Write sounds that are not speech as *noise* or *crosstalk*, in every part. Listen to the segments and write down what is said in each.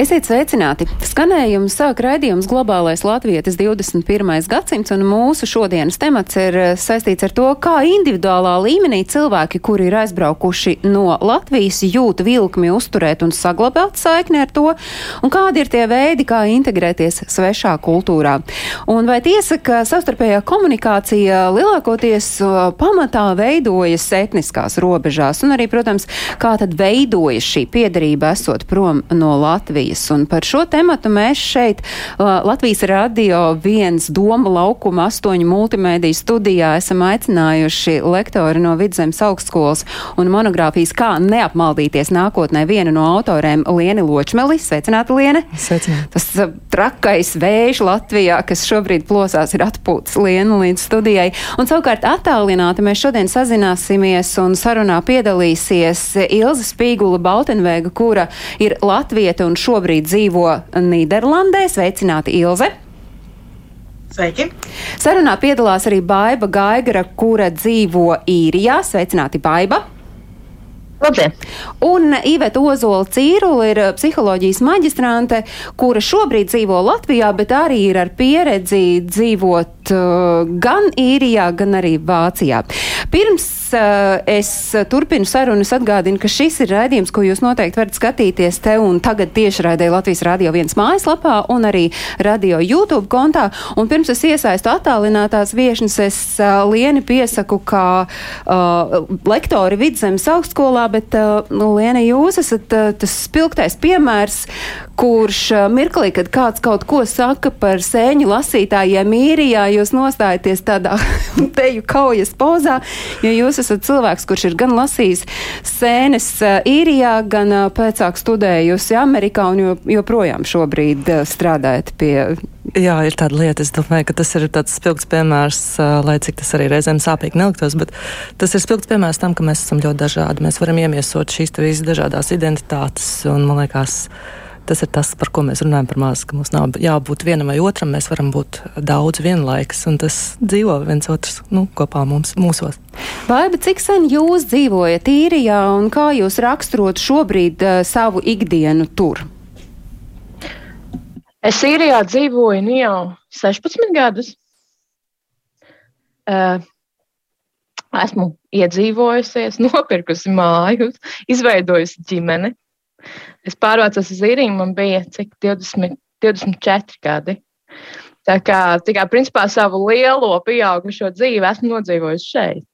Esiet sveicināti! Skanējumu sāk raidījums Globālais Latvijas 21. gadsimts, un mūsu šodienas temats ir eh, saistīts ar to, kā individuālā līmenī cilvēki, kuri ir aizbraukuši no Latvijas, jūt vilkmi uzturēt un saglabāt saikni ar to, un kādi ir tie veidi, kā integrēties svešā kultūrā. Un vai tiesa, ka savstarpējā komunikācija lielākoties pamatā veidojas etniskās robežās, un arī, protams, kā tad veidojas šī piedarība esot prom no Latvijas? Un par šo tematu mēs šeit uh, Latvijas radio viens doma laukuma astoņu multimēdiju studijā esam aicinājuši lektori no Vidzemes augstskolas un monogrāfijas Kā neapmaldīties nākotnē vienu no autoriem Lieni Ločmeli. Sveicināta, Liene! Sveicināti. Tas uh, trakais vējš Latvijā, kas šobrīd plosās, ir atpūtas Lienu līdz studijai. Un savukārt attālināti mēs šodien sazināsimies un sarunā piedalīsies Ilza Spīgula Baltenvēga, kura ir latvieta un šobrīd dzīvo Nīderlandē. Sveicināti, Ilze! Sveiki! Sarunā piedalās arī Baiba Gaigara, kura dzīvo īrijā. Sveicināti, Baiba! Labdien! Un Iveta Ozola Cīrula ir psiholoģijas maģistrante, kura šobrīd dzīvo Latvijā, bet arī ir ar pieredzi dzīvot uh, gan īrijā, gan arī Vācijā. Pirms es turpinu sarunu, es atgādinu, ka šis ir raidījums, ko jūs noteikti varat skatīties te un tagad tieši raidē Latvijas Radio viens mājaslapā un arī radio YouTube kontā. Un pirms es iesaistu attālinātās viešņas, es uh, lieni piesaku, kā uh, lektori Vidzemes augstskolā, bet, uh, nu, Liena, jūs esat uh, tas spilgtais piemērs, kurš uh, mirklī, kad kāds kaut ko saka par sēņu lasītājiem īrijā, jūs nostājaties tādā *laughs* teju kaujas pozā, jo jūs esat cilvēks, kurš ir gan lasījis sēnes uh, īrijā, gan uh, pēcāk studējusi Amerikā un jo, joprojām šobrīd uh, strādājat pie Jā, ir tāda lieta, es domāju, ka tas ir tāds spilgts piemērs, lai cik tas arī reizēm sāpīgi neliktos, bet tas ir spilgts piemērs tam, ka mēs esam ļoti dažādi. Mēs varam iemiesot šīs visas dažādās identitātes, un man liekas, tas ir tas, par ko mēs runājam par maz, ka mums nav jābūt vienam vai otram, mēs varam būt daudz vienlaikus, un tas dzīvo viens otrs, nu, kopā mums, mūsos. Vai, bet cik sen jūs dzīvojat īrijā un kā jūs raksturot šobrīd uh, savu ikdienu tur? Es Sīrijā dzīvoju nu jau 16 gadus. Uh, esmu iedzīvojusies, *laughs* nopirkusi māju, izveidojusi ģimeni. Es pārvācos uz īriju, man bija cik 20, 24 gadi. Tā kā, tā kā principā savu lielo pieaugušo dzīvi esmu nodzīvojusi šeit.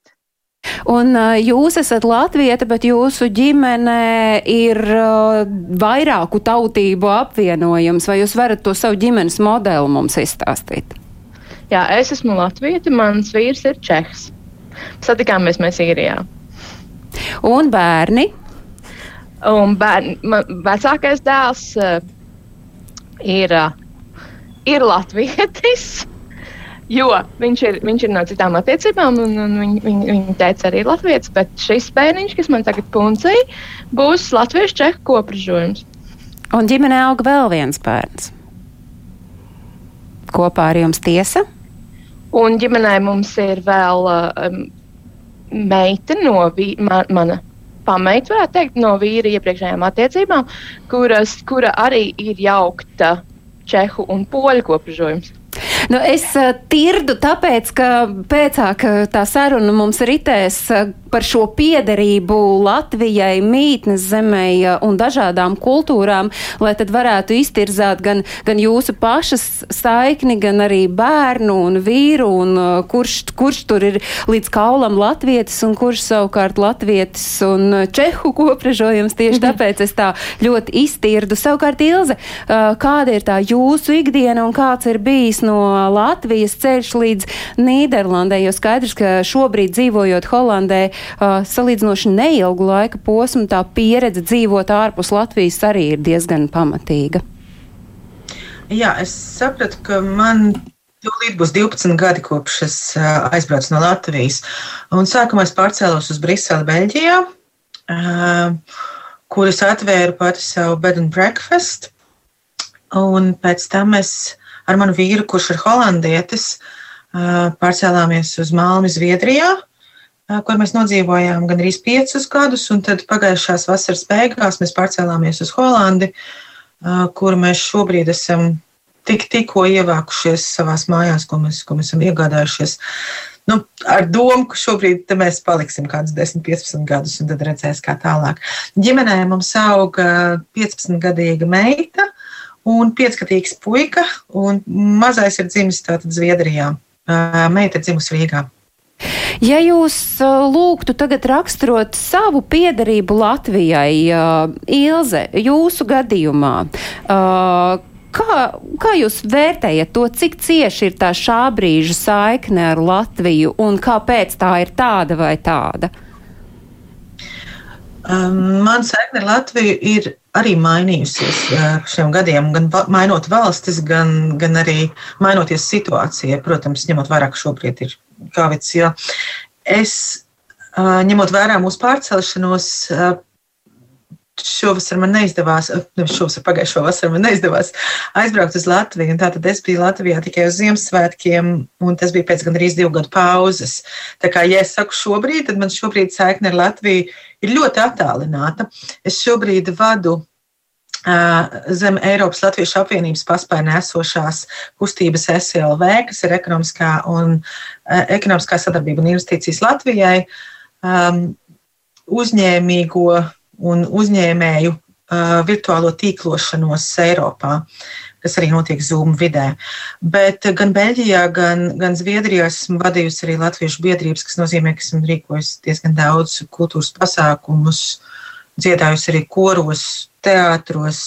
Un jūs esat latvieta, bet jūsu ģimene ir vairāku tautību apvienojums. Vai jūs varat to savu ģimenes modeli mums izstāstīt? Jā, es esmu Latvija, mans vīrs ir Čehs. Satikāmies mēs īrijā. Un bērni? Un bērni, man vecākais dēls uh, ir, uh, ir latvietis, *laughs* jo viņš ir, viņš ir no citām attiecībām, un, un viņa, viņa, viņa teica arī latvietis, bet šis bērniņš, kas man tagad puncēja, būs latviešu čehu kopražojums. Un ģimenē aug vēl viens bērns. Kopā ar jums tiesa? Un ģimenē mums ir vēl um, meita no vī, man, mana pameita, varētu teikt, no vīra iepriekšējām attiecībām, kuras, kura arī ir jaukta čehu un poļu kopražojums. Nu, es uh, tirdu tāpēc, ka pēcāk uh, tā saruna mums ritēs uh, par šo piederību Latvijai, mītnes zemē un dažādām kultūrām, lai tad varētu iztirzāt gan, gan jūsu pašas saikni, gan arī bērnu un vīru, un uh, kurš, kurš tur ir līdz kaulam latvietis un kurš savukārt latvietis un uh, čehu kopražojums. Tieši tāpēc es tā ļoti iztirdu. Savukārt, Ilze, uh, kāda ir tā jūsu ikdiena un kāds ir bijis no Latvijas ceļš līdz Nīderlandē, jo skaidrs, ka šobrīd dzīvojot Holandē uh, salīdzinoši neilgu laika posmu, tā pieredze dzīvot ārpus Latvijas arī ir diezgan pamatīga. Jā, es sapratu, ka man Tūlīt būs 12 gadi, kopš es uh, aizbraucu no Latvijas. Un sākumā es pārcēlos uz Briseli, Beļģijā. Uh, kurus atvēru pati savu bed and breakfast. Un pēc tam es ar manu vīru, kurš ir holandietis, pārcēlāmies uz Malmi, Zviedrijā, kur mēs nodzīvojām gandrīz piecus gadus. Tad pagājušās vasaras beigās mēs pārcēlāmies uz Holandi, kur mēs šobrīd esam tik, tikko ievākušies savās mājās, ko mēs, ko mēs esam iegādājušies. Nu, ar domu, ka šobrīd mēs paliksim kādus 10, 15 gadus, un tad redzēs, kā tālāk. Ģimenē mums auga 15-gadīga meita un 5-gadīgs puika, un mazais ir dzimis Zviedrijā. Meita ir dzimusi Rīgā. Ja jūs lūgtu tagad raksturot savu piedarību Latvijai, Ilze, jūsu gadījumā, Kā, kā jūs vērtējat to, cik cieši ir tā šā brīža saikne ar Latviju un kāpēc tā ir tāda vai tāda? Um, Man saikne ar Latviju ir arī mainījusies šiem gadiem, gan mainot valstis, gan, gan arī mainoties situācijai. Protams, ņemot vērā, ka šobrīd ir Kāvits. Es, ņemot vērā mūsu pārcelšanos, šovasar man neizdevās, nevis šovasar, pagājušo vasaru man neizdevās aizbraukt uz Latviju. Tātad es biju Latvijā tikai uz Ziemassvētkiem, un tas bija pēc gandrīz divu gadu pauzes. Tā kā, ja es saku šobrīd, tad man šobrīd saikne ar Latviju ir ļoti attālināta. Es šobrīd vadu zem Eiropas Latviešu apvienības paspērnē esošās kustības SLV, kas ir ekonomiskā, un, ekonomiskā sadarbība un investīcijas Latvijai, um, uzņēmīgo un uzņēmēju uh, virtuālo tīklošanos Eiropā, kas arī notiek Zoom vidē. Bet gan Beļģijā, gan, gan Zviedrijā esmu vadījusi arī latviešu biedrības, kas nozīmē, ka esmu rīkojusi diezgan daudz kultūras pasākumus, dziedājusi arī koros, teātros.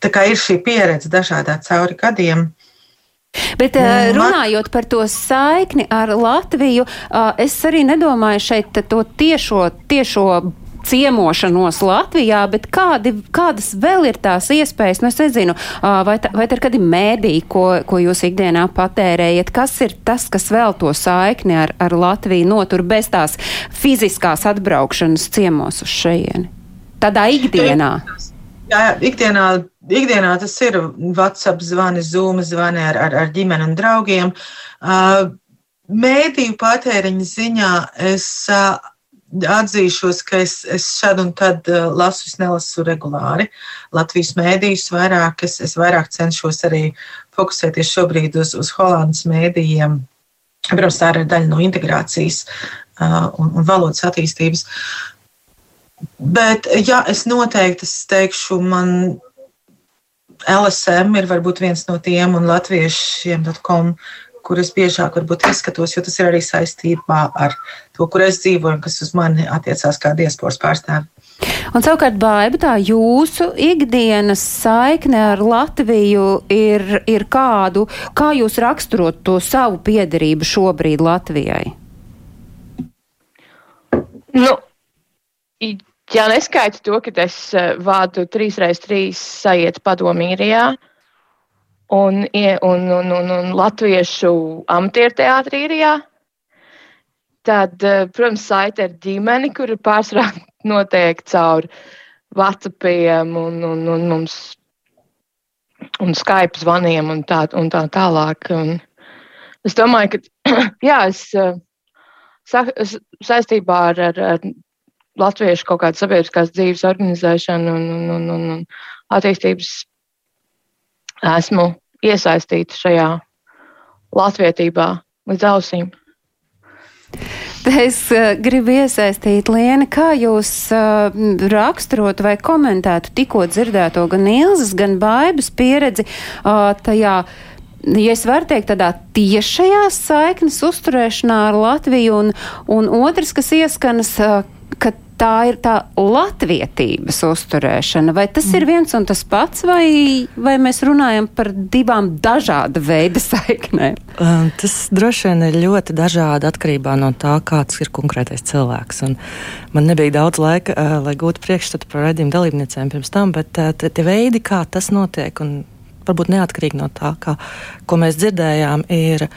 Tā kā ir šī pieredze dažādā cauri gadiem. Bet runājot par to saikni ar Latviju, es arī nedomāju šeit to tiešo, tiešo ciemošanos Latvijā, bet kādi, kādas vēl ir tās iespējas? Nu, es nezinu, vai, tā, vai tā ir kādi mēdī, ko, ko jūs ikdienā patērējat? Kas ir tas, kas vēl to saikni ar, ar Latviju notur bez tās fiziskās atbraukšanas ciemos uz šejieni? Tādā ikdienā. Jā, ikdienā, ikdienā tas ir WhatsApp zvani, Zoom zvani ar, ar, ar ģimeni un draugiem. Uh, mēdīju patēriņa ziņā es uh, atzīšos, ka es, es šad un tad uh, lasu, es nelasu regulāri Latvijas mēdījus vairāk. Es, es vairāk cenšos arī fokusēties šobrīd uz, uz Holandas mēdījiem. Protams, tā ir daļa no integrācijas uh, un, un valodas attīstības. Bet, jā, es noteikti es teikšu, man LSM ir varbūt viens no tiem un latviešiem.com kuras biežāk varbūt izskatos, jo tas ir arī saistībā ar to, kur es dzīvoju un kas uz mani attiecās kā diasporas pārstāvi. Un savukārt, Baiba, tā jūsu ikdienas saikne ar Latviju ir, ir kādu, kā jūs raksturot to savu piedarību šobrīd Latvijai? Nu, ja neskaitu to, ka es eh, vādu 3x3 sajiet padomīrijā, un, un, un, un, un latviešu amatieru teātrī īrijā. Tad, eh, protams, saite ar ģimeni, kur pārsvarā *laughs* notiek caur WhatsAppiem un, un, un mums un Skype zvaniem un tā, un tā tālāk. Un es domāju, ka *clears throat* jā, es, eh, es saistībā ar, ar, ar latviešu kaut kādu sabiedriskās dzīves organizēšanu un, un, un, un, un attīstības esmu iesaistīta šajā latvietībā līdz ausīm. Es uh, gribu iesaistīt Lienu, kā jūs uh, raksturotu vai komentētu tikko dzirdēto gan Ilzas, gan Baibas pieredzi uh, tajā. Ja es varu teikt, tādā tiešajā saiknes uzturēšanā ar Latviju, un, un otrs, kas ieskanas, uh, tā ir tā latvietības uzturēšana. Vai tas mm. ir viens un tas pats, vai, vai mēs runājam par divām dažāda veida *laughs* saiknēm? Tas droši vien ir ļoti dažādi atkarībā no tā, kāds ir konkrētais cilvēks. Un man nebija daudz laika, uh, lai gūtu priekšstatu par redzējumu dalībniecēm pirms tam, bet uh, tie veidi, kā tas notiek, un varbūt neatkarīgi no tā, kā, ko mēs dzirdējām, ir.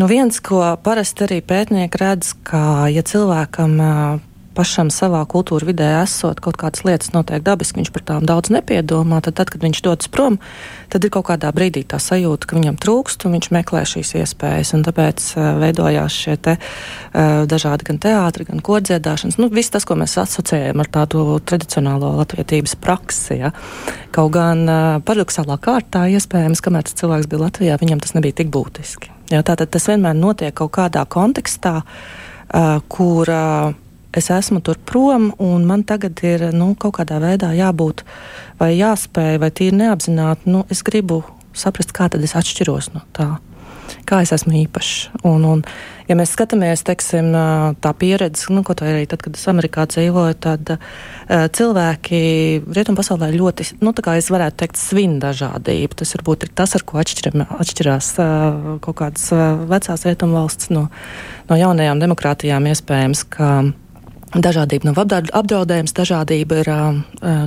Nu viens, ko parasti arī pētnieki redz, ka, ja cilvēkam uh, pašam savā kultūra vidē esot, kaut kādas lietas notiek dabiski, viņš par tām daudz nepiedomā, tad, tad kad viņš dodas prom, tad ir kaut kādā brīdī tā sajūta, ka viņam trūkst un viņš meklē šīs iespējas. Tāpēc uh, veidojās šie te, uh, dažādi gan teātri, gan kordziedāšanas. Nu, viss tas, ko mēs asociējam ar tādu tradicionālo latvietības praksi. Ja. Kaut gan uh, paradoxālā kārtā iespējams, kamēr tas cilvēks bija Latvijā, viņam tas nebija tik būtiski. Ja, tātad tas vienmēr notiek kaut kādā kontekstā, uh, kur uh, es esmu tur prom, un man tagad ir nu, kaut kādā veidā jābūt vai jāspēj, vai tīri neapzināti. Nu, es gribu saprast, kā tad es atšķiros no tā kā es esmu īpašs. Un, un, ja mēs skatāmies, teiksim, tā pieredze, nu, ko arī tad, kad es Amerikā dzīvoju, tad uh, cilvēki rietumu pasaulē ļoti, nu, tā kā es varētu teikt, svin dažādību. Tas varbūt ir tas, ar ko atšķiram, atšķirās uh, kaut kādas uh, vecās rietumu valsts no, no jaunajām demokrātijām iespējams, ka Dažādība nav apdraudējums, dažādība ir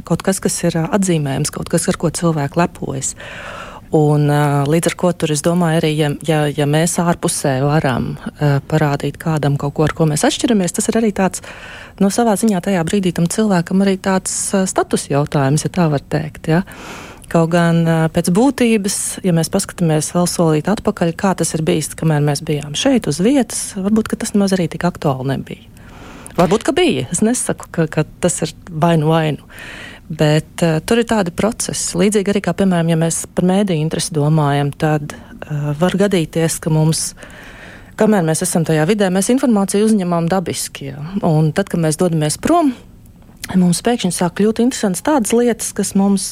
kaut kas, kas ir atzīmējams, kaut kas, ar ko cilvēki lepojas. Un, līdz ar to tur es domāju, arī ja, ja, ja mēs ārpusē varam uh, parādīt kādam kaut ko, ar ko mēs atšķiramies, tas ir arī tāds, no nu, savā ziņā tajā brīdī tam cilvēkam arī tāds status jautājums, ja tā var teikt. Ja? Kaut gan uh, pēc būtības, ja mēs paskatāmies vēl solīt atpakaļ, kā tas ir bijis, kamēr mēs bijām šeit uz vietas, varbūt tas nemaz arī tik aktuāli nebija. Varbūt, ka bija. Es nesaku, ka, ka tas ir vainu vainu. Bet uh, tur ir tādi procesi. Līdzīgi arī kā, piemēram, ja mēs par mēdīju interesi domājam, tad uh, var gadīties, ka mums, kamēr mēs esam tajā vidē, mēs informāciju uzņemam dabiski. Ja? Un tad, kad mēs dodamies prom, mums pēkšņi sāk kļūt interesantas tādas lietas, kas mums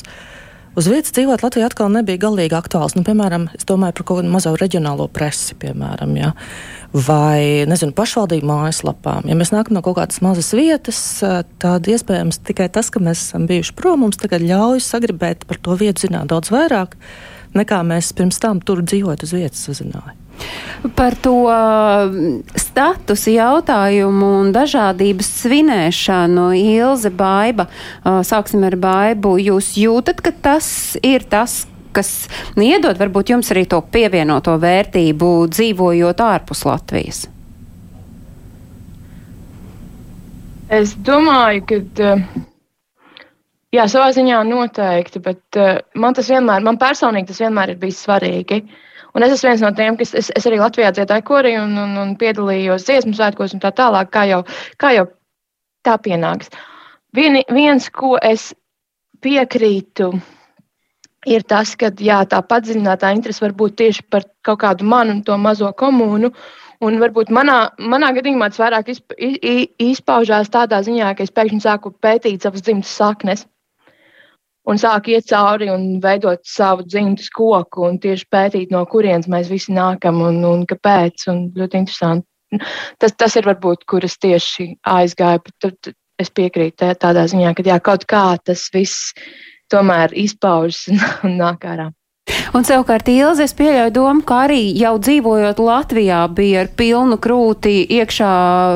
uz vietas dzīvot Latvijā atkal nebija galīgi aktuāls. Nu, piemēram, es domāju par kaut kādu mazo reģionālo presi, piemēram. Ja? vai nezinu, pašvaldību mājaslapām. Ja mēs nākam no kaut kādas mazas vietas, tad iespējams tikai tas, ka mēs esam bijuši prom, mums tagad ļauj sagribēt par to vietu zināt daudz vairāk, nekā mēs pirms tam tur dzīvojot uz vietas uzzināja. Par to statusu jautājumu un dažādības svinēšanu Ilze Baiba, sāksim ar Baibu, jūs jūtat, ka tas ir tas, kas iedod varbūt jums arī to pievienoto vērtību dzīvojot ārpus Latvijas? Es domāju, ka. Jā, savā ziņā noteikti, bet uh, man tas vienmēr, man personīgi tas vienmēr ir bijis svarīgi. Un es esmu viens no tiem, kas es, es arī Latvijā dziedāju korī un, un, un piedalījos dziesmu svētkos un tā tālāk, kā jau, kā jau tā pienāks. Vien, viens, ko es piekrītu, ir tas, ka jā, tā padziļinātā interese var būt tieši par kaut kādu manu un to mazo komunu. Un varbūt manā, manā gadījumā tas vairāk izp, izpaužās tādā ziņā, ka es pēkšņi sāku pētīt savas dzimtas saknes. Un sāku iet cauri un veidot savu dzimtas koku, un tieši pētīt, no kurienes mēs visi nākam un, un kāpēc. Un ļoti interesanti. Tas, tas ir varbūt, kur es tieši aizgāju. Tad es piekrītu tādā ziņā, ka jā, kaut kā tas viss tomēr izpaužas *laughs* un nāk ārā. Un savukārt Ilze, es pieļauju domu, ka arī jau dzīvojot Latvijā bija ar pilnu krūti iekšā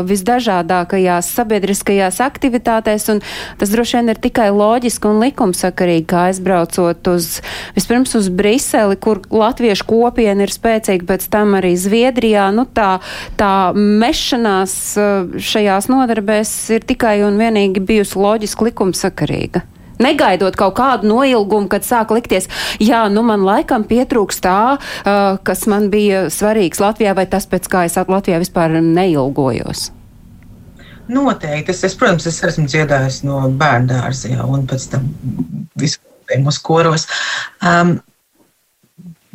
visdažādākajās sabiedriskajās aktivitātēs, un tas droši vien ir tikai loģiski un likumsakarīgi, kā aizbraucot uz, vispirms uz Briseli, kur latviešu kopiena ir spēcīga, pēc tam arī Zviedrijā, nu tā, tā mešanās uh, šajās nodarbēs ir tikai un vienīgi bijusi loģiski likumsakarīga. Negaidot kaut kādu noilgumu, kad sāk likties, jā, nu man laikam pietrūkst tā, uh, kas man bija svarīgs Latvijā, vai tas, pēc kā es Latvijā vispār neilgojos. Noteikti. Es, es, protams, es esmu dziedājis no bērnu dārza, jā, un pēc tam vispār mūsu koros. Um,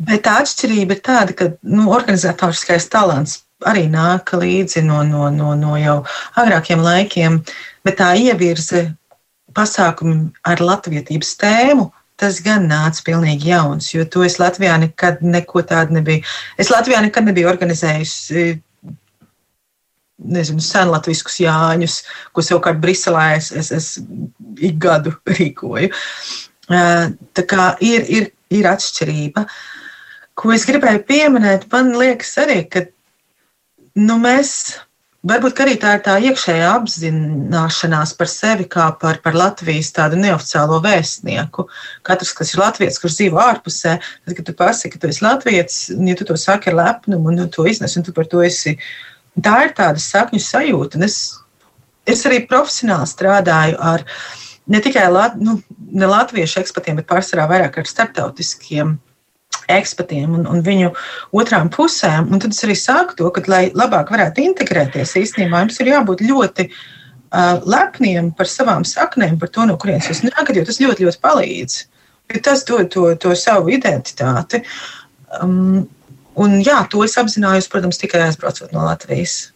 bet tā atšķirība ir tāda, ka nu, organizatoriskais talants arī nāk līdzi no, no, no, no jau agrākiem laikiem, bet tā ievirze pasākumi ar latvietības tēmu, tas gan nāca pilnīgi jauns, jo to es Latvijā nekad neko tādu nebiju. Es Latvijā nekad nebiju organizējusi nezinu, senlatviskus jāņus, ko savukārt Briselē es, es, es ik gadu *laughs* rīkoju. Tā kā ir, ir, ir atšķirība. Ko es gribēju pieminēt, man liekas arī, ka nu, mēs Varbūt arī tā ir tā iekšējā apzināšanās par sevi kā par, par Latvijas tādu neoficiālo vēstnieku. Katrs, kas ir latviečs, kurš dzīvo ārpusē, tad, kad tu pasaki, ka tu esi latviečs, ja tu to saki ar lepnumu un to iznes, un tu par to esi. Tā ir tāda sakņu sajūta. Un es es arī profesionāli strādāju ar ne tikai lat, nu, ne latviešu ekspertiem, bet pārsvarā vairāk ar starptautiskiem ekspertiem un, un viņu otrām pusēm. Un tad es arī sāku to, ka, lai labāk varētu integrēties, īstenībā jums ir jābūt ļoti uh, lepniem par savām saknēm, par to, no kurienes jūs nākat, jo tas ļoti, ļoti palīdz. Jo tas dod to, to savu identitāti. Um, un jā, to es apzinājos, protams, tikai aizbraucot no Latvijas.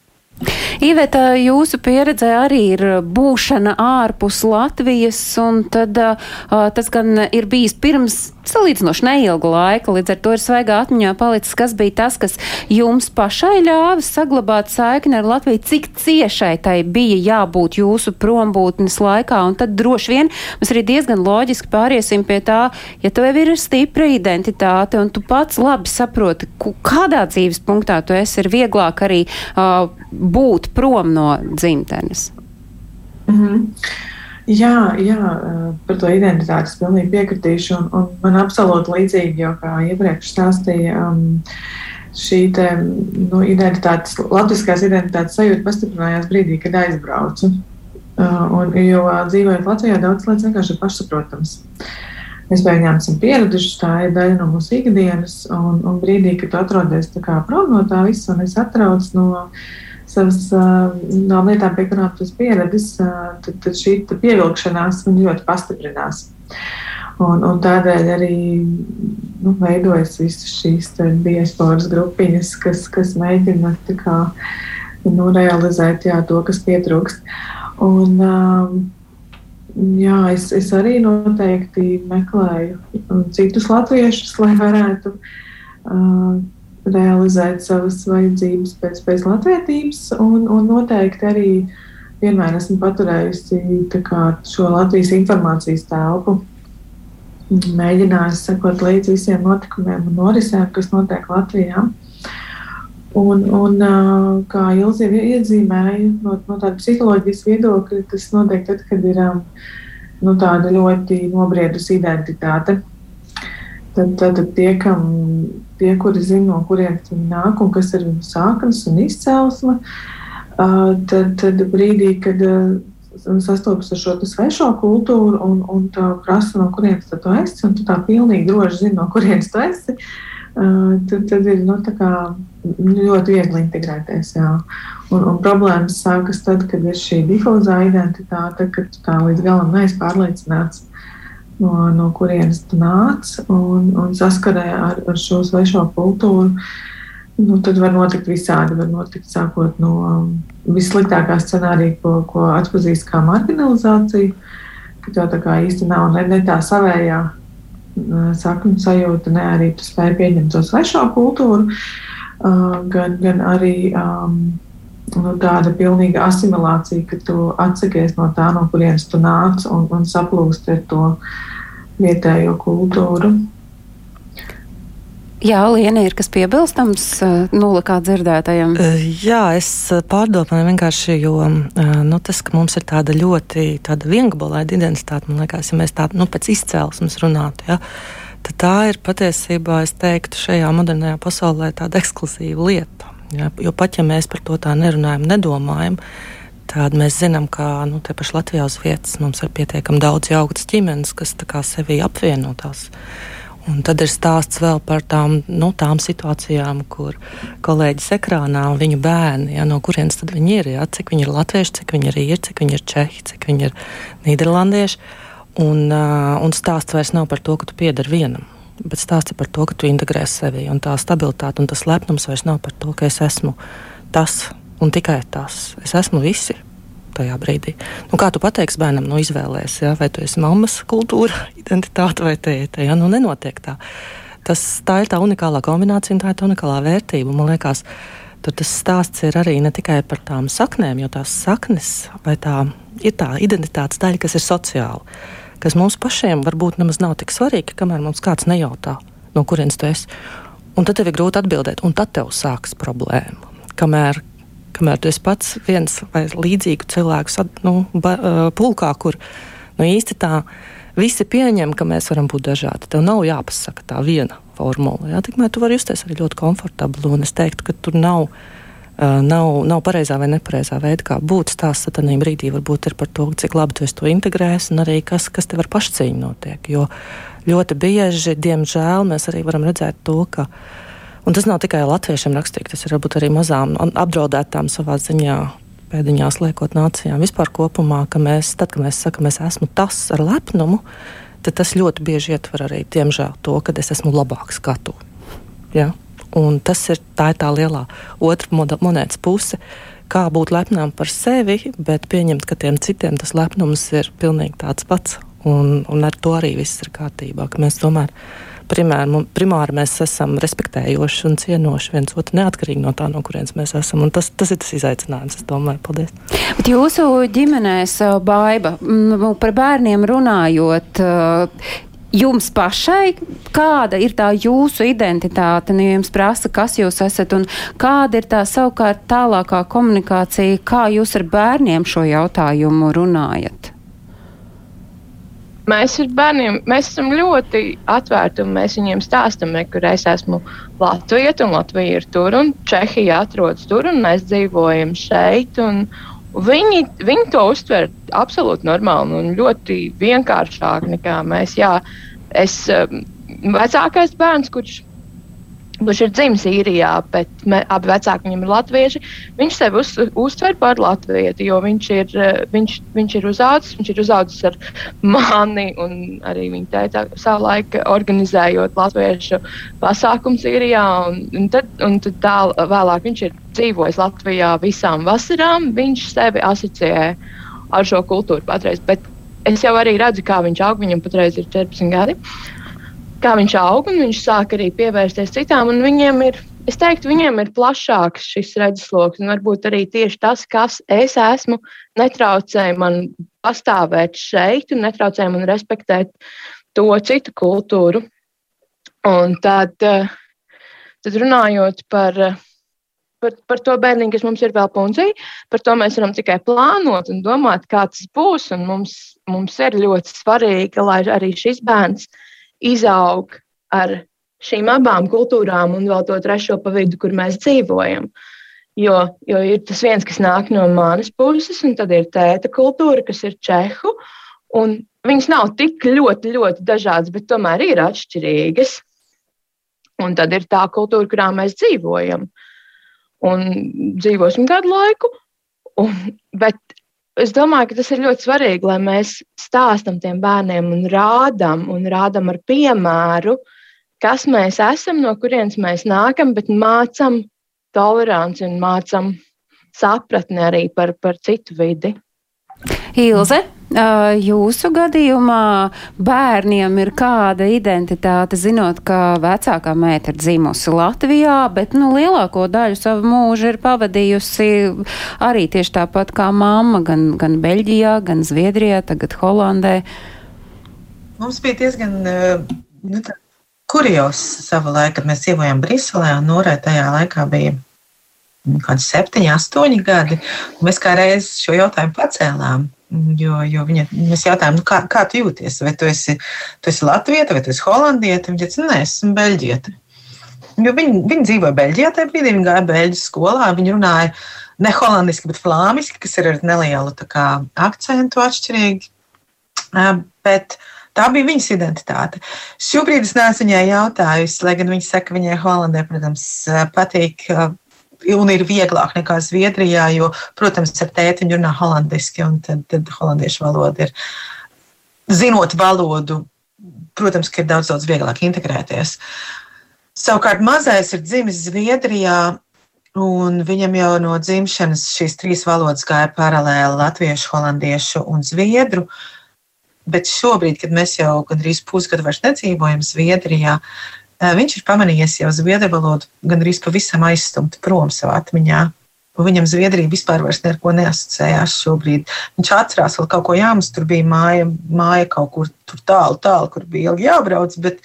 Iveta, jūsu pieredze arī ir būšana ārpus Latvijas, un tad uh, tas gan ir bijis pirms salīdzinoši neilga laika, līdz ar to ir svaigā atmiņā palicis, kas bija tas, kas jums pašai ļāva saglabāt saikni ar Latviju, cik ciešai tai bija jābūt jūsu prombūtnes laikā, un tad droši vien mēs arī diezgan loģiski pāriesim pie tā, ja tev ir stipra identitāte, un tu pats labi saproti, kādā dzīves punktā tu esi, ir vieglāk arī uh, būt prom no dzimtenes. Mm -hmm. Jā, jā, par to identitāti es pilnīgi piekritīšu. Un, un man absolūti līdzīgi, jo, kā iepriekš stāstīja, um, šī te, nu, identitātes, latviskās identitātes sajūta pastiprinājās brīdī, kad aizbraucu. Uh, un, jo dzīvojot Latvijā, daudz lietas vienkārši ir pašsaprotams. Mēs beigām esam pieraduši, tā ir daļa no mūsu ikdienas, un, un brīdī, kad atrodies prom no tā visa, un es atrauc no savas no lietām, pie kurām tu pieredzis, tad, tad šī pievilkšanās ļoti pastiprinās. Un, un tādēļ arī nu, veidojas visas šīs diasporas grupiņas, kas, kas mēģina kā, nu, realizēt jā, to, kas pietrūkst. Un, jā, es, es arī noteikti meklēju citus latviešus, lai varētu realizēt savas vajadzības pēc, pēc latviedzības, un, un noteikti arī vienmēr esmu paturējusi kā, šo Latvijas informācijas telpu. Mēģinājusi sekot līdzi visiem notikumiem un norisēm, kas notiek Latvijā. Un, un, kā Ilzi iezīmēja, no, no tāda psiholoģijas viedokļa, tas notiek tad, kad ir nu, tāda ļoti nobriedusi identitāte. Tad, tad, tie, kam tie, kuri zina, no kurienes viņi nāk un kas ir viņu sāknes un izcelsme, tad, tad brīdī, kad sastopas ar šo svešo kultūru un, un prasa, no kurienes tu esi, un tu tā pilnīgi droši zini, no kurienes tu esi, tad, tad ir nu, kā, ļoti viegli integrēties. Jā. Un, un problēmas sākas tad, kad ir šī difūzā identitāte, kad tu tā līdz galam neesi pārliecināts no, no kurienes tu nāc un, un saskarē ar, ar šo svešo kultūru. Nu, tad var notikt visādi. Var notikt sākot no um, vissliktākā scenārija, ko, ko atpazīst kā marginalizācija, ka tev tā kā īsti nav ne, ne tā savējā uh, sakņu sajūta, ne arī tu spēj pieņemt to svešo kultūru, uh, gan, gan arī um, nu, tāda pilnīga asimilācija, ka tu atsakies no tā, no kurienes tu nāc un, un saplūsti ar to vietējo kultūru. Jā, Liena, ir kas piebilstams nulle kā dzirdētajam? Jā, es pārdomāju vienkārši, jo nu, tas, ka mums ir tāda ļoti tāda viengabalaida identitāte, man liekas, ja mēs tādu nu, pēc izcelsmes runātu, ja, tad tā ir patiesībā, es teiktu, šajā modernajā pasaulē tāda ekskluzīva lieta. Ja, jo pat ja mēs par to tā nerunājam, nedomājam, tad mēs zinām, ka nu, te pašā Latvijā uz vietas mums ir pietiekami daudz jauktas ģimenes, kas sevi apvienotās. Un tad ir stāsts vēl par tām, nu, tām situācijām, kur kolēģis ekrānā un viņu bērni, ja, no kurienes tad viņi ir, ja, cik viņi ir latvieši, cik viņi ir īri, cik viņi ir čehi, cik viņi ir nīderlandieši. Un, uh, un stāsts vairs nav par to, ka tu piedari vienam bet stāsts ir par to, ka tu integrē sevi. Un tā stabilitāte un tas lepnums vairs nav par to, ka es esmu tas un tikai tas. Es esmu visi tajā brīdī. Nu, kā tu pateiksi bērnam, nu, izvēlēsies, ja? vai tu esi mammas kultūra, *laughs* identitāte vai tēta. Ja? Nu, nenotiek tā. Tas, tā ir tā unikālā kombinācija un tā ir tā unikālā vērtība. Man liekas, tur tas stāsts ir arī ne tikai par tām saknēm, jo tās saknes vai tā ir tā identitātes daļa, kas ir sociāla kas mums pašiem varbūt nemaz nav tik svarīgi, kamēr mums kāds nejautā, no kurienes tu esi. Un tad tev ir grūti atbildēt, un tad tev sākas problēma. Kamēr, kamēr tu esi pats viens vai līdzīgu cilvēku nu, ba, pulkā, kur nu, īsti tā visi pieņem, ka mēs varam būt dažādi. Tev nav jāpasaka tā viena formula. Jā, tikmēr tu vari justies arī ļoti komfortabli. Un es teiktu, ka tur nav Uh, nav, nav pareizā vai nepareizā veida, kā būt stāsts tādā brīdī. Varbūt ir par to, cik labi tu to integrēsi un arī kas, kas tev ar pašcīņu notiek. Jo ļoti bieži, diemžēl, mēs arī varam redzēt to, ka, un tas nav tikai latviešiem rakstīts, tas ir varbūt arī mazām apdraudētām savā ziņā. Pēdiņās liekot nācijām vispār kopumā, ka mēs, tad, kad mēs sakām, es esmu tas ar lepnumu, tad tas ļoti bieži ietver arī, diemžēl, to, ka es esmu labāks kā tu. Ja? Un tas ir tā, ir tā lielā otra monētas puse. Kā būt lepnām par sevi, bet pieņemt, ka tiem citiem tas lepnums ir pilnīgi tāds pats. Un, un ar to arī viss ir kārtībā. Mēs tomēr primāri, primāri mēs esam respektējoši un cienoši viens otru neatkarīgi no tā, no kurienes mēs esam. Un tas, tas ir tas izaicinājums, es domāju. Paldies! Bet jūsu ģimenēs, Baiba, par bērniem runājot, jums pašai, kāda ir tā jūsu identitāte, nu jums prasa, kas jūs esat un kāda ir tā savukārt tālākā komunikācija, kā jūs ar bērniem šo jautājumu runājat? Mēs ar bērniem mēs esam ļoti atvērti un mēs viņiem stāstām, kur es esmu Latvija, un Latvija ir tur, un Čehija atrodas tur, un mēs dzīvojam šeit. Un, Viņi, viņi to uztver absolūti normāli un ļoti vienkāršāk nekā mēs. Jā, es um, vecākais bērns, kurš kurš ir dzimis īrijā, bet me, abi vecāki viņam ir latvieši. Viņš sevi uz, uztver par latvieti, jo viņš ir, eh, viņš, viņš ir uzaugusi, viņš ir uzaugusi ar mani un arī viņa teica, savulaik organizējot latviešu pasākums īrijā. Un, un tad, un tad tā vēlāk viņš ir dzīvojis Latvijā visām vasarām. Viņš sevi asociē ar šo kultūru patreiz. Bet es jau arī redzu, kā viņš aug. Viņam patreiz ir 14 gadi. Kā viņš aug, un viņš sāk arī pievērsties citām. Viņiem ir, es teiktu, viņiem ir plašāks šis redzesloks, varbūt arī tieši tas, kas es esmu, netraucē man pastāvēt šeit, un netraucē man respektēt to citu kultūru. Un tad, eh, tad runājot par, par, par to bērniņu, kas mums ir vēl puncija, par to mēs varam tikai plānot un domāt, kā tas būs. Mums, mums ir ļoti svarīgi, lai arī šis bērns izaug ar šīm abām kultūrām un vēl to trešo pa vidu, kur mēs dzīvojam. Jo, jo ir tas viens, kas nāk no manas puses, un tad ir tēta kultūra, kas ir čehu. Viņas nav tik ļoti, ļoti dažādas, bet tomēr ir atšķirīgas. Un tad ir tā kultūra, kurā mēs dzīvojam. Un dzīvosim gadu laiku. Un, bet es domāju, ka tas ir ļoti svarīgi, lai mēs stāstam tiem bērniem un rādām, un rādām ar piemēru, kas mēs esam, no kurienes mēs nākam, bet mācām toleranci un mācām sapratni arī par, par citu vidi. Ilze, jūsu gadījumā bērniem ir kāda identitāte, zinot, ka vecākā meita ir dzimusi Latvijā, bet nu, lielāko daļu savu mūžu ir pavadījusi arī tieši tāpat kā mamma, gan, gan Beļģijā, gan Zviedrijā, tagad Holandē. Mums bija diezgan nu, kurjos sava laika, kad mēs dzīvojām Briselē, un Norē tajā laikā bija nu, kādi septiņi, astoņi gadi. Mēs kā reiz šo jautājumu pacēlām. Jo, jo viņa, mēs jautājām, nu, kā, kā tu jūties? Vai tu esi, tu esi Latvija, vai tu esi Holandieta? Viņa teica, nē, esmu Beļģieta. Jo viņi, viņi dzīvoja Beļģijā tajā brīdī, viņi gāja Beļģijas skolā, viņi runāja ne holandiski, bet flāmiski, kas ir ar nelielu kā, akcentu atšķirīgi. Bet tā bija viņas identitāte. Šobrīd es neesmu viņai jautājusi, lai gan viņa saka, ka viņai Holandē, protams, patīk un ir vieglāk nekā Zviedrijā, jo, protams, ar tēti viņi runā holandiski, un tad, tad holandiešu valoda ir. Zinot valodu, protams, ka ir daudz, daudz vieglāk integrēties. Savukārt mazais ir dzimis Zviedrijā, un viņam jau no dzimšanas šīs trīs valodas gāja paralēli latviešu, holandiešu un zviedru. Bet šobrīd, kad mēs jau gandrīz pusgadu vairs nedzīvojam Zviedrijā, Viņš ir pamanījies jau zviedru valodu gan arī pavisam aizstumt prom savā atmiņā. Viņam Zviedrija vispār neko neasociējās šobrīd. Viņš atcerās, ka kaut ko jāmas, tur bija māja, māja kaut kur tālu, tālu, kur bija ilgi jābrauc. Bet,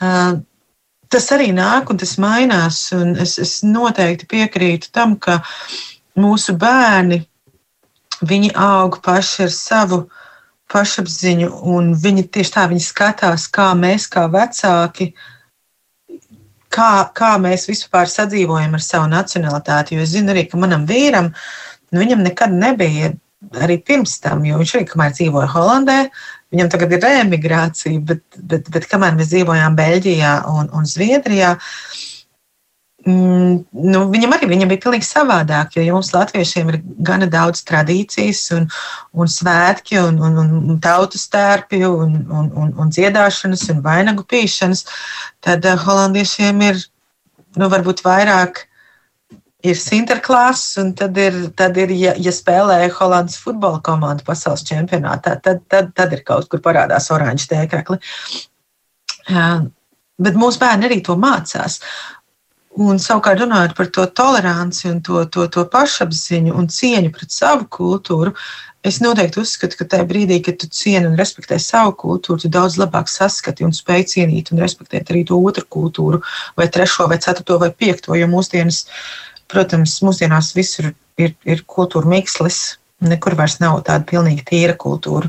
uh, tas arī nāk un tas mainās. Un es, es noteikti piekrītu tam, ka mūsu bērni aug paši ar savu pašapziņu, un viņi tieši tā viņi skatās, kā mēs, kā vecāki, uh, kā, kā mēs vispār sadzīvojam ar savu nacionalitāti. Jo es zinu arī, ka manam vīram, nu, viņam nekad nebija arī pirms tam, jo viņš arī kamēr dzīvoja Holandē. Viņam tagad ir emigrācija, bet, bet, bet kamēr mēs dzīvojām Beļģijā un, un Zviedrijā, uh, Mm, nu, viņam arī viņam bija pilnīgi savādāk, jo mums, latviešiem, ir gana daudz tradīcijas, un, un svētki, un, un, un tautas tērpi, un, un, un, un dziedāšanas, un vainagu pīšanas. Tad uh, holandiešiem ir nu, varbūt vairāk. Ir Sinterklāsts, un tad ir, tad ir ja, ja spēlē Holandas futbola komanda pasaules čempionātā, tad, tad, tad ir kaut kur parādās oranžs tēkļi. Uh, bet mūsu bērni arī to mācās. Un savukārt runājot par to toleranci un to, to, to pašapziņu un cieņu pret savu kultūru, es noteikti uzskatu, ka tajā brīdī, kad tu cieni un respektē savu kultūru, tu daudz labāk saskati un spēj cienīt un respektēt arī to otru kultūru, vai trešo, vai ceturto, vai piekto. Jo mūsdienas, protams, mūsdienās visur ir, ir kultūra mikslis, nekur vairs nav tāda pilnīgi tīra kultūra.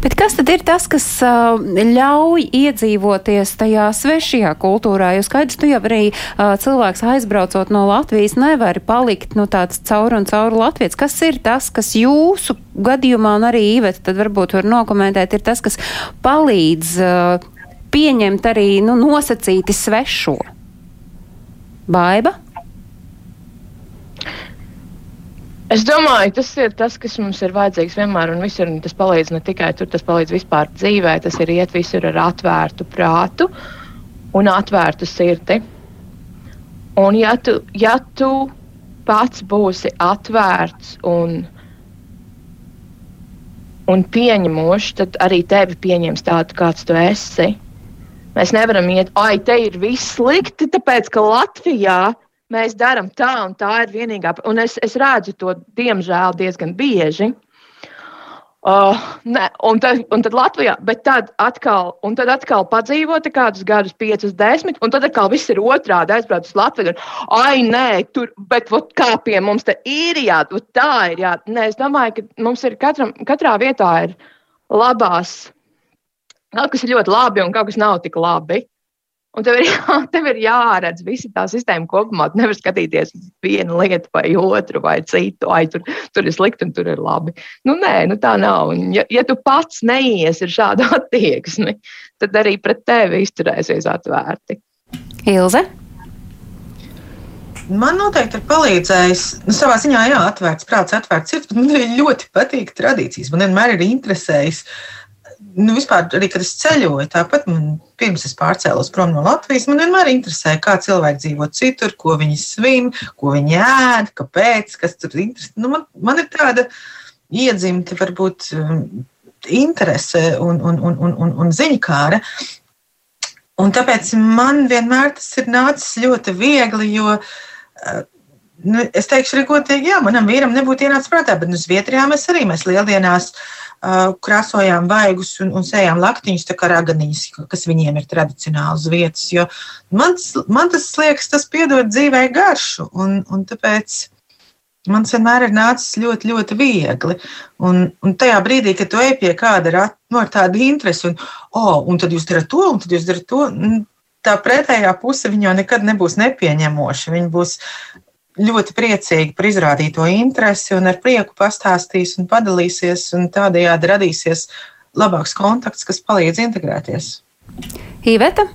Bet kas tad ir tas, kas uh, ļauj iedzīvoties tajā svešajā kultūrā? Jo skaidrs, tu jau arī uh, cilvēks aizbraucot no Latvijas nevari palikt nu, tāds caur un caur Latvijas. Kas ir tas, kas jūsu gadījumā un arī Īveta tad varbūt var nokomentēt, ir tas, kas palīdz uh, pieņemt arī nu, nosacīti svešo? Baiba? Es domāju, tas ir tas, kas mums ir vajadzīgs vienmēr un visur. Un tas palīdz ne tikai tur, tas palīdz vispār dzīvē. Tas ir iet visur ar atvērtu prātu un atvērtu sirdi. Un ja tu, ja tu pats būsi atvērts un, un pieņemošs, tad arī tevi pieņems tādu, kāds tu esi. Mēs nevaram iet, ai, te ir viss slikti, tāpēc ka Latvijā mēs darām tā, un tā ir vienīgā. Un es, es redzu to, diemžēl, diezgan bieži. Uh, ne, un, tad, un tad Latvijā, bet tad atkal, un tad atkal padzīvot kādus gadus, piecus, desmit, un tad atkal viss ir otrādi aizbraukt uz Latviju. Un, ai, nē, tur, bet ot, kā pie mums te ir jā, tā ir jā. Nē, es domāju, ka mums ir katram, katrā vietā ir labās, kaut kas ir ļoti labi un kaut kas nav tik labi. Un tev ir, jā, *laughs* tev ir jāredz visa tā sistēma kopumā. Tu nevari skatīties vienu lietu vai otru vai citu. Ai, tur, tur ir slikti un tur ir labi. Nu, nē, nu tā nav. Un, ja, ja tu pats neies ar šādu *laughs* attieksmi, tad arī pret tevi izturēsies atvērti. Ilze? Man noteikti ir palīdzējis, nu, savā ziņā, jā, atvērts prāts, atvērts sirds, bet man ļoti patīk tradīcijas. Man vienmēr ir interesējis uh, nu, vispār arī, kad es ceļoju, tāpat man, pirms es pārcēlos prom no Latvijas, man vienmēr interesēja, kā cilvēki dzīvo citur, ko viņi svim, ko viņi ēd, kāpēc, kas tur ir. Nu, man, man ir tāda iedzimta, varbūt, um, interese un, un, un, un, un, un ziņkāra. Un tāpēc man vienmēr tas ir nācis ļoti viegli, jo uh, nu, es teikšu, arī godīgi, jā, manam vīram nebūtu ienācis prātā, bet nu, Zviedrijā mēs arī mēs lieldienās uh, krāsojām vaigus un, un sējām laktiņus, kā raganiņas, kas viņiem ir tradicionāls vietas. Jo man, man tas liekas, tas piedod dzīvē garšu, un, un tāpēc man vienmēr ir nācis ļoti, ļoti viegli. Un, un tajā brīdī, kad tu ej pie kāda ar, nu, ar tādu interesi, un, oh, un tad jūs darat to, un tad jūs darat to, tā pretējā puse viņa nekad nebūs nepieņemoša. Viņa būs ļoti priecīgi par izrādīto interesi un ar prieku pastāstīs un padalīsies, un tādējādi radīsies labāks kontakts, kas palīdz integrēties. Īveta?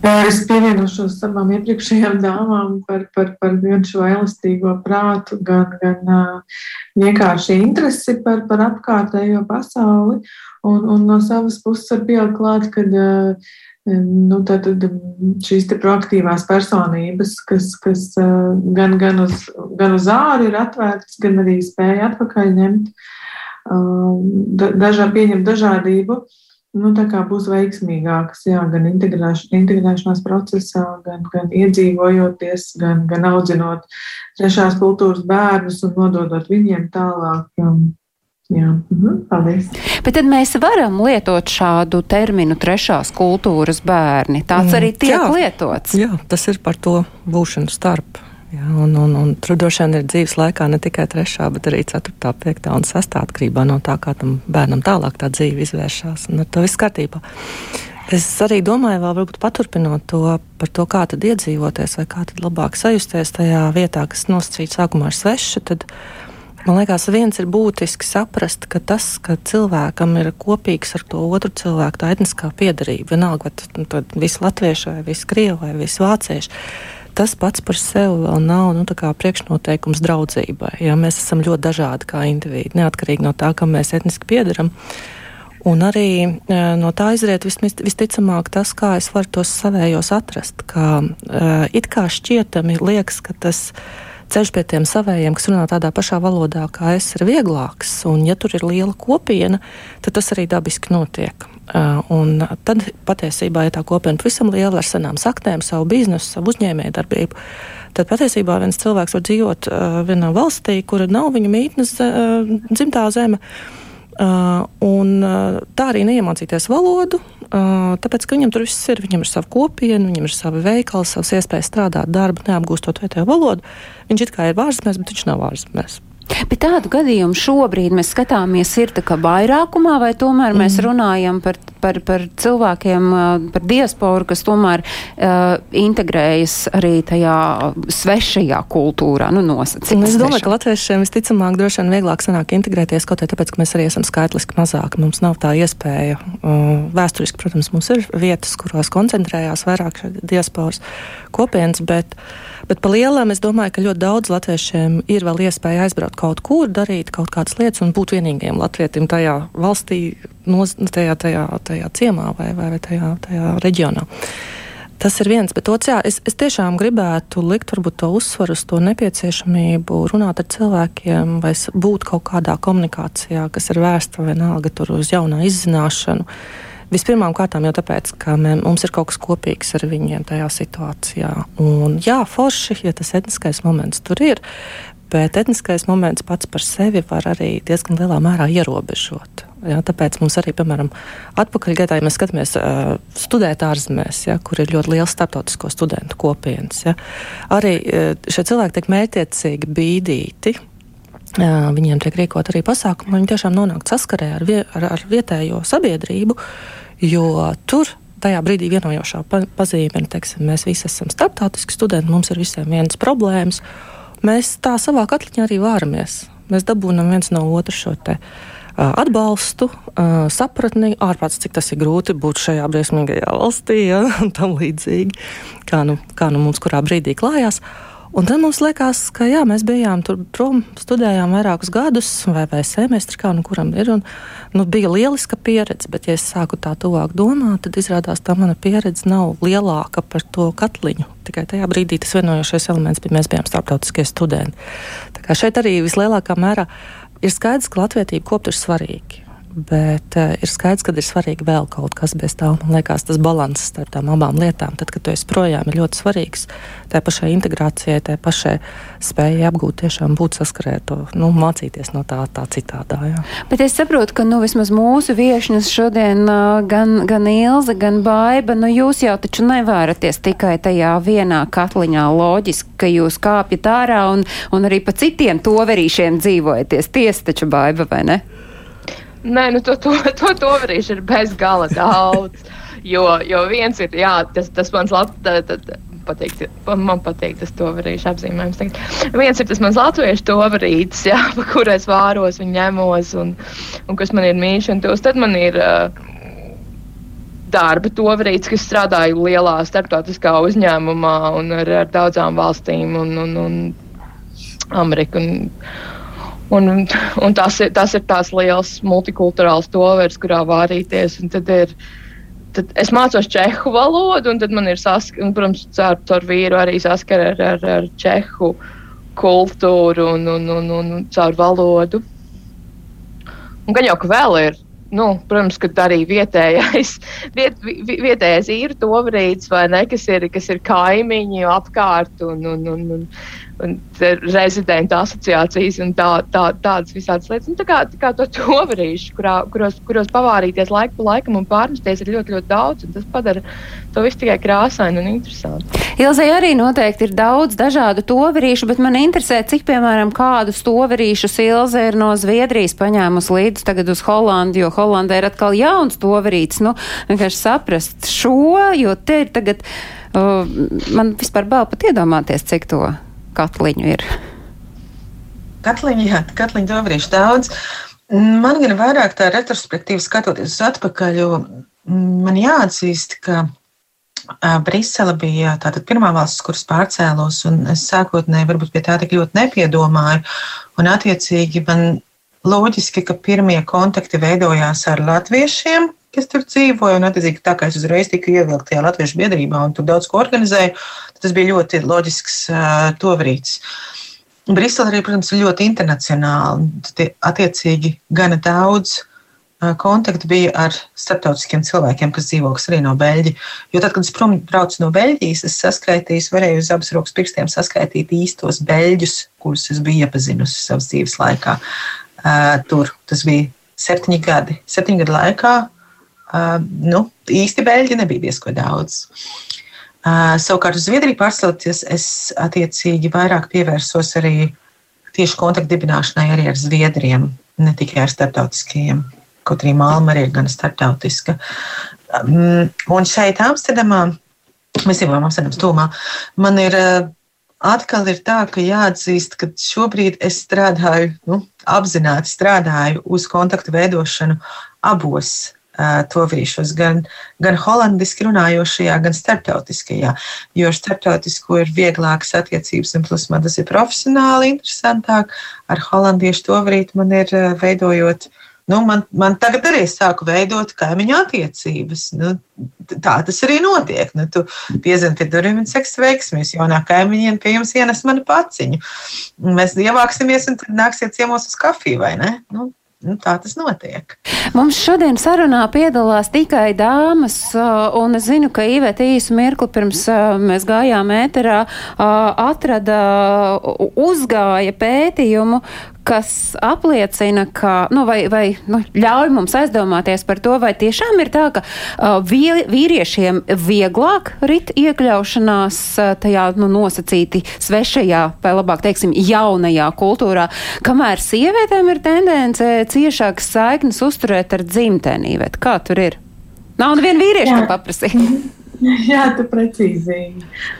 Es pievienošos savām iepriekšējām dāmām par, par, par gan šo elastīgo prātu, gan, gan uh, vienkārši interesi par, par apkārtējo pasauli. Un, un no savas puses var pieaugt klāt, ka uh, Nu, tad, šīs proaktīvās personības, kas, kas gan, gan, uz, gan uz āru ir atvērtas, gan arī spēja atpakaļ ņemt, dažā, pieņemt dažādību, nu, būs veiksmīgākas jā, gan integrēš, integrēšanās procesā, gan, gan iedzīvojoties, gan, gan audzinot trešās kultūras bērnus un nododot viņiem tālāk Jā, mhm, paldies. Bet tad mēs varam lietot šādu terminu trešās kultūras bērni. Tāds mm, arī tiek jā, lietots. Jā, tas ir par to būšanu starp. Jā, un, un, un tur droši vien ir dzīves laikā ne tikai trešā, bet arī ceturtā, piektā un sestā atkarībā no tā, kā tam bērnam tālāk tā dzīve izvēršas. Nu, to viss kārtībā. Es arī domāju, vēl varbūt paturpinot to par to, kā tad iedzīvoties vai kā tad labāk sajusties tajā vietā, kas nosacīta sākumā ar svešu. Tad, man liekas, viens ir būtiski saprast, ka tas, ka cilvēkam ir kopīgs ar to otru cilvēku, tā etniskā piedarība, vienalga, vai tas nu, visi latvieši vai visi krievi vai visi vācieši. Tas pats par sevi vēl nav nu, priekšnoteikums draudzībai. Ja mēs esam ļoti dažādi kā indivīdi, neatkarīgi no tā, kam mēs etniski piedaram. Un arī e, no tā izriet vismaz, visticamāk tas, kā es varu tos savējos atrast. Kā, uh, it kā šķietami liekas, ka tas ceļš pie tiem savējiem, kas runā tādā pašā valodā kā es, ir vieglāks. Un ja tur ir liela kopiena, tad tas arī dabiski notiek. Uh, un tad patiesībā, ja tā kopiena pavisam liela ar senām saknēm, savu biznesu, savu uzņēmēju darbību, tad patiesībā viens cilvēks var dzīvot uh, vienā valstī, kura nav viņa mītnes uh, dzimtā zeme. Uh, un uh, tā arī neiemācīties valodu, uh, tāpēc, ka viņam tur viss ir. Viņam ir sava kopiena, viņam ir sava veikala, savas iespējas strādāt, darbu, neapgūstot vietējo valodu. Viņš it kā ir ārzemēs, bet viņš nav ārzemēs. Bet tādu gadījumu šobrīd mēs skatāmies, ir vairākumā, vai tomēr mēs mm. runājam par, par, par cilvēkiem, par diasporu, kas tomēr uh, integrējas arī tajā svešajā kultūrā, nu nosacīt. Es domāju, ka latviešiem visticamāk droši vien vieglāk sanāk integrēties kaut arī tāpēc, ka mēs arī esam skaitliski mazāki. Mums nav tā iespēja. Uh, vēsturiski, protams, mums ir vietas, kurās koncentrējās vairāk diasporas kopienas, bet Bet pa lielam es domāju, ka ļoti daudz latviešiem ir vēl iespēja aizbraukt kaut kur, darīt kaut kādas lietas un būt vienīgajam latvietim tajā valstī, noz, tajā, tajā, tajā ciemā vai, vai, vai tajā, tajā reģionā. Tas ir viens, bet otrs, jā, es, es tiešām gribētu likt varbūt to uzsvaru uz to nepieciešamību runāt ar cilvēkiem vai būt kaut kādā komunikācijā, kas ir vērsta vienalga tur uz jaunā izzināšanu. Vispirmām kārtām jau tāpēc, ka mē, mums ir kaut kas kopīgs ar viņiem tajā situācijā. Un, jā, forši, ja tas etniskais moments tur ir, bet etniskais moments pats par sevi var arī diezgan lielā mērā ierobežot. Ja, tāpēc mums arī, piemēram, atpakaļgaitā, ja mēs skatāmies uh, studēt ārzemēs, ja, kur ir ļoti liels starptautisko studentu kopienas, ja, arī uh, šie cilvēki tiek mērķiecīgi bīdīti. Uh, viņiem tiek rīkot arī pasākumi, lai viņi tiešām nonāktu saskarē ar, vie, ar, ar vietējo sabiedrību. Jo tur tajā brīdī vienojošā pazīme ir, teiksim, mēs visi esam starptautiski studenti, mums ir visiem vienas problēmas. Mēs tā savā katliņā arī vāramies. Mēs dabūjam viens no otra šo te, atbalstu, uh, sapratni, ārpus cik tas ir grūti būt šajā briesmīgajā valstī, ja, un tam līdzīgi, kā nu, kā nu mums kurā brīdī klājās. Uh, Un tad mums liekas, ka jā, mēs bijām tur prom, studējām vairākus gadus, vai, vai semestri, kā nu kuram ir. Un, nu, bija lieliska pieredze, bet, ja es sāku tā tuvāk domāt, tad izrādās, ka mana pieredze nav lielāka par to katliņu. Tikai tajā brīdī tas vienojošais elements bija, mēs bijām starptautiskie studenti. Tā kā šeit arī vislielākā mērā ir skaidrs, ka latvietība kopt ir svarīgi. Bet uh, ir skaidrs, ka ir svarīgi vēl kaut kas bez tā. Man liekas, tas līdzsvars starp tām abām lietām, tad, kad tu esi projām, ir ļoti svarīgs. Tā pašai integrācijai, tā pašai spējai apgūt, tiešām būt saskarē to, nu, mācīties no tā, tā citādā. Jā. Bet es saprotu, ka nu, vismaz mūsu viešņas šodien gan, gan Ilze, gan Baiba, nu jūs jau taču nevēraties tikai tajā vienā katliņā loģiski, ka jūs kāpjat ārā un, un arī pa citiem toverīšiem dzīvojaties. Tiesa taču Baiba, vai ne? Nē, nu to, to, to, to varīšu ir bez gala daudz. Jo, jo viens ir, jā, tas, tas mans Latvijas patīk, man patīk tas tovarīšu apzīmējums. Tagad. Viens ir tas mans latviešu tovarītis, jā, pa kur es vāros un ņemos, un, un kas man ir mīļš, un tos tad man ir uh, darba tovarītis, kas strādāja lielā starptautiskā uzņēmumā un ar, ar daudzām valstīm un, un, un Ameriku. Un, Un, un tas, ir, tas ir tās liels multikulturāls tovers, kurā vārīties. Tad ir, tad es mācos čehu valodu, un tad man ir saskara, protams, caur, caur vīru arī saskara ar, ar, ar čehu kultūru un, un, un, un, un caur valodu. Un gan jau ka vēl ir nu, protams, ka arī vietējais, viet, vietējais īru tovrīds vai ne, kas ir, kas ir kaimiņi apkārt un, un, un, un un rezidentu asociācijas un tā, tā, tādas visādas lietas. Un tā kā, tā kā to toverīšu, kurā, kuros, kuros pavārīties laiku pa laikam un pārnesties ir ļoti, ļoti daudz, un tas padara to visu tikai krāsainu un interesantu. Ilzai arī noteikti ir daudz dažādu toverīšu, bet man interesē, cik, piemēram, kādus toverīšus Ilze ir no Zviedrijas paņēmusi līdz tagad uz Holandi, jo Holandē ir atkal jauns toverīts. Nu, vienkārši saprast šo, jo te ir tagad, uh, man vispār bail pat iedomāties, cik to katliņu ir? Katliņa, jā, katliņa tobrīd daudz. Man gan vairāk tā retrospektīva skatoties uz atpakaļ, jo man jāatzīst, ka Brisele bija tātad pirmā valsts, kuras pārcēlos, un es sākotnēji varbūt pie tā tik ļoti nepiedomāju, un attiecīgi man loģiski, ka pirmie kontakti veidojās ar latviešiem, kas tur dzīvoja, un attiecīgi tā kā es uzreiz tiku ievilkt tajā latviešu biedrībā un tur daudz ko organizēju, Tas bija ļoti loģisks uh, tovrīts. Brisele arī, protams, ir ļoti internacionāla. Attiecīgi, gana daudz uh, kontaktu bija ar starptautiskiem cilvēkiem, kas dzīvo kas arī no Beļģijas. Jo tad, kad es prom braucu no Beļģijas, es saskaitīju, varēju uz abas rokas pirkstiem saskaitīt īstos beļģus, kurus es biju iepazinusi savas dzīves laikā. Uh, tur tas bija septiņi gadi. Septiņu gadu laikā uh, nu, īsti beļģi nebija diezko daudz. Savukārt uz Zviedriju pārsloties, es attiecīgi vairāk pievērsos arī tieši kontaktu dibināšanai arī ar Zviedriem, ne tikai ar starptautiskajiem. Kaut arī Malma arī ir gan starptautiska. Un šeit Amsterdamā, mēs dzīvojam Amsterdams tūmā, man ir atkal ir tā, ka jāatzīst, ka šobrīd es strādāju, nu, apzināti strādāju uz kontaktu veidošanu abos to vīšos, gan, gan holandiski runājošajā, gan starptautiskajā. Jo ar starptautisko ir vieglākas attiecības, un plus man tas ir profesionāli interesantāk. Ar holandiešu to vrīt man ir veidojot. Nu, man, man tagad arī sāku veidot kaimiņu attiecības. Nu, tā tas arī notiek. Nu, tu piezini pie durvīm un seks veiksmīs. Jaunā kaimiņiem pie jums ienes manu paciņu. Mēs ievāksimies un tad nāksiet ciemos uz kafiju, vai ne? Nu, Nu, tā tas notiek. Mums šodien sarunā piedalās tikai dāmas, un es zinu, ka Īvēt īsu mirkli pirms mēs gājām ēterā atrada, uzgāja pētījumu, kas apliecina, ka, nu, vai, vai nu, ļauj mums aizdomāties par to, vai tiešām ir tā, ka uh, vīriešiem vieglāk rit iekļaušanās uh, tajā nu, nosacīti svešajā, vai labāk teiksim, jaunajā kultūrā, kamēr sievietēm ir tendence ciešākas saiknes uzturēt ar dzimtenī. Kā tur ir? Nav neviena vīrieša, ko paprasīt. *laughs* Jā, tu precīzi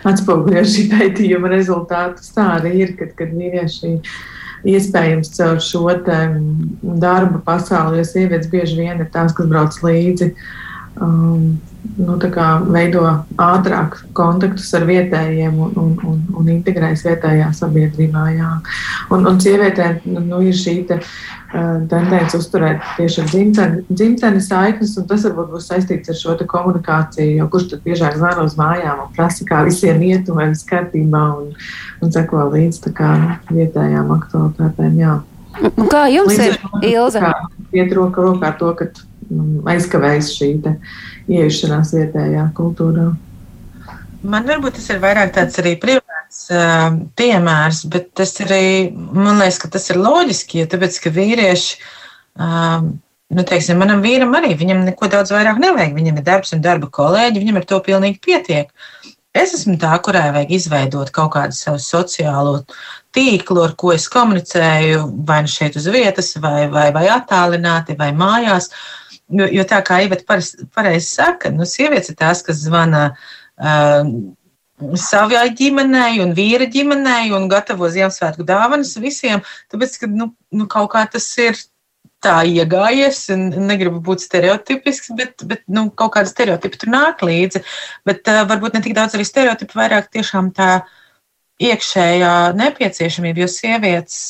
atspoguļo šī pētījuma rezultātus. Tā arī ir, kad, kad vīrieši iespējams caur šo darba pasauli, jo sievietes bieži vien ir tās, kas brauc līdzi. Um, nu, veido ātrāk kontaktus ar vietējiem un, un, un, un integrējas vietējā sabiedrībā. Jā. Un, un sievietēm nu, ir šī te, uh, tendence uzturēt tieši ar dzimteni, dzimteni saiknes, un tas varbūt būs saistīts ar šo komunikāciju. Jo kurš tad biežāk zvana uz mājām un prasa, kā visiem iet, vai viss kārtībā, un, un seko līdz kā, vietējām aktualitātēm. Jā. Kā jums Līdz ir Ilza? Iet roka rokā to, ka aizkavējas šī ieiešanās vietējā kultūrā. Man varbūt tas ir vairāk tāds arī privāts uh, piemērs, bet tas arī, man liekas, ka tas ir loģiski, jo tāpēc, ka vīrieši, uh, nu, teiksim, manam vīram arī, viņam neko daudz vairāk nevajag, viņam ir darbs un darba kolēģi, viņam ar to pilnīgi pietiek. Es esmu tā, kurai vajag izveidot kaut kādu savu sociālo tīklu, ar ko es komunicēju, vai nu šeit uz vietas, vai, vai, vai attālināti, vai mājās. Uh, Jo, jo tā kā Iveta pareizi saka, nu, sievietes ir tās, kas zvana uh, savai ģimenei un vīra ģimenei un gatavo Ziemassvētku dāvanas visiem, tāpēc, ka nu, nu, kaut kā tas ir tā iegājies, un negribu būt stereotipisks, bet, bet nu, kaut kāda stereotipa tur nāk līdzi. Bet uh, varbūt ne tik daudz arī stereotipu, vairāk tiešām tā iekšējā nepieciešamība, jo sievietes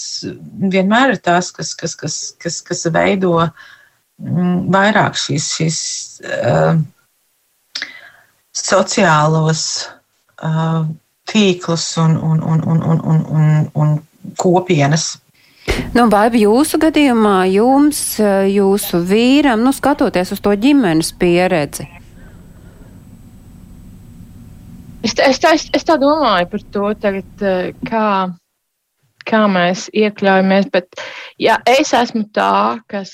vienmēr ir tās, kas, kas, kas, kas, kas veido uh, vairāk šīs, šīs uh, sociālos uh, tīklus un, un, un, un, un, un, un, un kopienas. Nu, vai jūsu gadījumā jums, jūsu vīram, nu, skatoties uz to ģimenes pieredzi? Es, es, tā, es, es tā domāju par to, tagad, kā kā mēs iekļaujamies. Bet jā, es esmu tā, kas,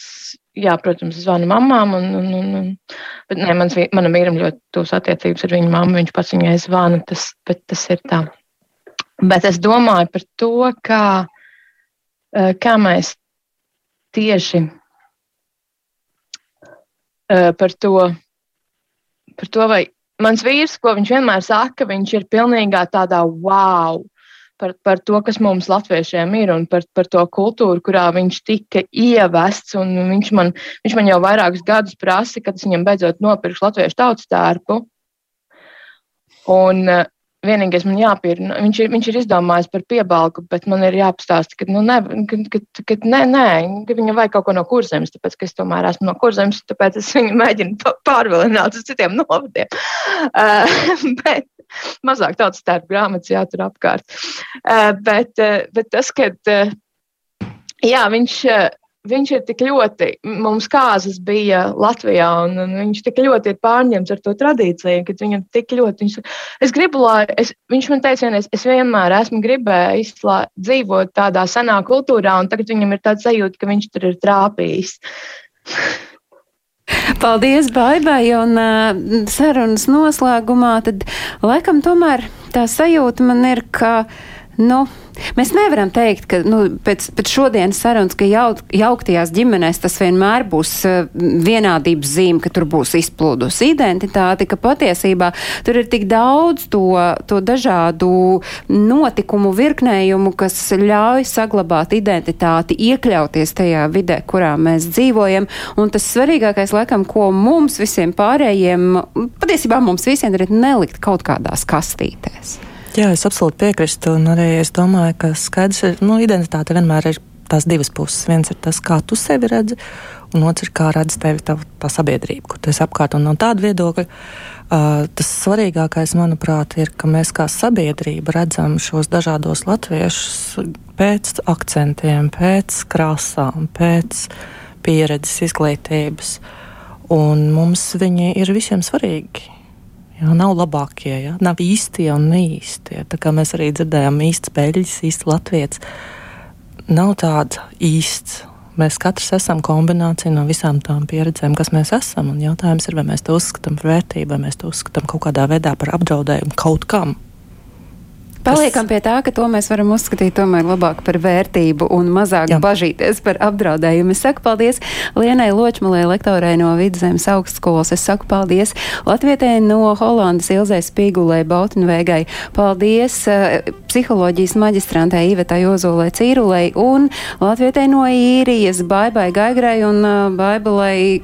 jā, protams, zvanu mamām, un, un, un, un bet nē, mans, manam vīram ļoti tūs attiecības ar viņu mammu, viņš pats viņai zvana, tas, bet tas ir tā. Bet es domāju par to, kā, eh, kā mēs tieši eh, par to, par to, vai mans vīrs, ko viņš vienmēr saka, viņš ir pilnīgā tādā wow par, par to, kas mums latviešiem ir un par, par to kultūru, kurā viņš tika ievests. Viņš man, viņš man jau vairākus gadus prasa, kad es viņam beidzot nopirkšu latviešu tautas tērpu. Un uh, vienīgais man jāpierunā, viņš ir, viņš ir izdomājis par piebalgu, bet man ir jāpastāsta, ka, nu, ne, ka, ka, ka nē, nē, ka viņam vajag kaut ko no kurzemes, tāpēc, ka es tomēr esmu no kurzemes, tāpēc es viņu mēģinu pārvilināt uz citiem novadiem. Uh, *laughs* bet, mazāk tautas tērpu grāmatas jātur apkārt. Uh, bet, uh, bet tas, ka uh, jā, viņš, viņš ir tik ļoti, mums kāzas bija Latvijā, un, un viņš tik ļoti ir pārņemts ar to tradīciju, ka viņam tik ļoti, viņš, es gribu, lai, es, viņš man teica, vienreiz, es vienmēr esmu gribējis lai, dzīvot tādā senā kultūrā, un tagad viņam ir tāds sajūta, ka viņš tur ir trāpījis. *laughs* Paldies, Baibai, un uh, sarunas noslēgumā tad laikam tomēr tā sajūta man ir, ka, nu, Mēs nevaram teikt, ka nu, pēc, pēc šodienas sarunas, ka jau, jauktajās ģimenēs tas vienmēr būs uh, vienādības zīme, ka tur būs izplūdus identitāte, ka patiesībā tur ir tik daudz to, to dažādu notikumu virknējumu, kas ļauj saglabāt identitāti, iekļauties tajā vidē, kurā mēs dzīvojam. Un tas svarīgākais, laikam, ko mums visiem pārējiem, patiesībā mums visiem ir nelikt kaut kādās kastītēs. Jā, es absolūti piekrītu. Un arī es domāju, ka skaidrs ir, nu, identitāte vienmēr ir tās divas puses. Viens ir tas, kā tu sevi redzi, un otrs ir, kā redz tevi tā, tā sabiedrība, kur tu esi apkārt. Un no tāda viedokļa uh, tas svarīgākais, manuprāt, ir, ka mēs kā sabiedrība redzam šos dažādos latviešus pēc akcentiem, pēc krāsām, pēc pieredzes, izglītības. Un mums viņi ir visiem svarīgi. Jā, nav labākie, jā, nav īstie un neīstie. Tā kā mēs arī dzirdējām, īsts beļģis, īsts latviečs. Nav tāda īsts. Mēs katrs esam kombinācija no visām tām pieredzēm, kas mēs esam. Un jautājums ir, vai mēs to uzskatām par vērtību, vai mēs to uzskatām kaut kādā veidā par apdraudējumu kaut kam. Paliekam pie tā, ka to mēs varam uzskatīt tomēr labāk par vērtību un mazāk Jā. bažīties par apdraudējumu. Es saku paldies Lienai Ločmalē, lektorai no Vidzemes augstskolas. Es saku paldies Latvietē no Holandas Ilzē Spīgulē Bautinvēgai. Paldies uh, psiholoģijas maģistrantē Ivetai Ozolē Cīrulē un Latvietē no īrijas Baibai Gaigrai un uh, Baibalai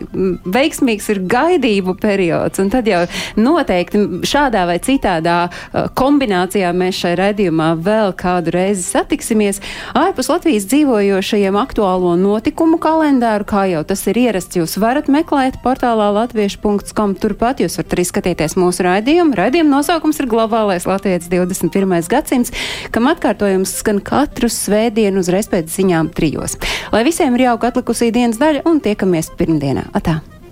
veiksmīgs ir gaidību periods. Un tad jau noteikti šādā vai citādā uh, kombinācijā mēs šai šai raidījumā vēl kādu reizi satiksimies. Ārpus Latvijas dzīvojošajiem aktuālo notikumu kalendāru, kā jau tas ir ierasts, jūs varat meklēt portālā latviešu.com. Turpat jūs varat arī skatīties mūsu raidījumu. Raidījuma nosaukums ir Globālais Latvijas 21. gadsimts, kam atkārtojums skan katru svētdienu uzreiz pēc ziņām trijos. Lai visiem ir jauka atlikusī dienas daļa un tiekamies pirmdienā. Atā!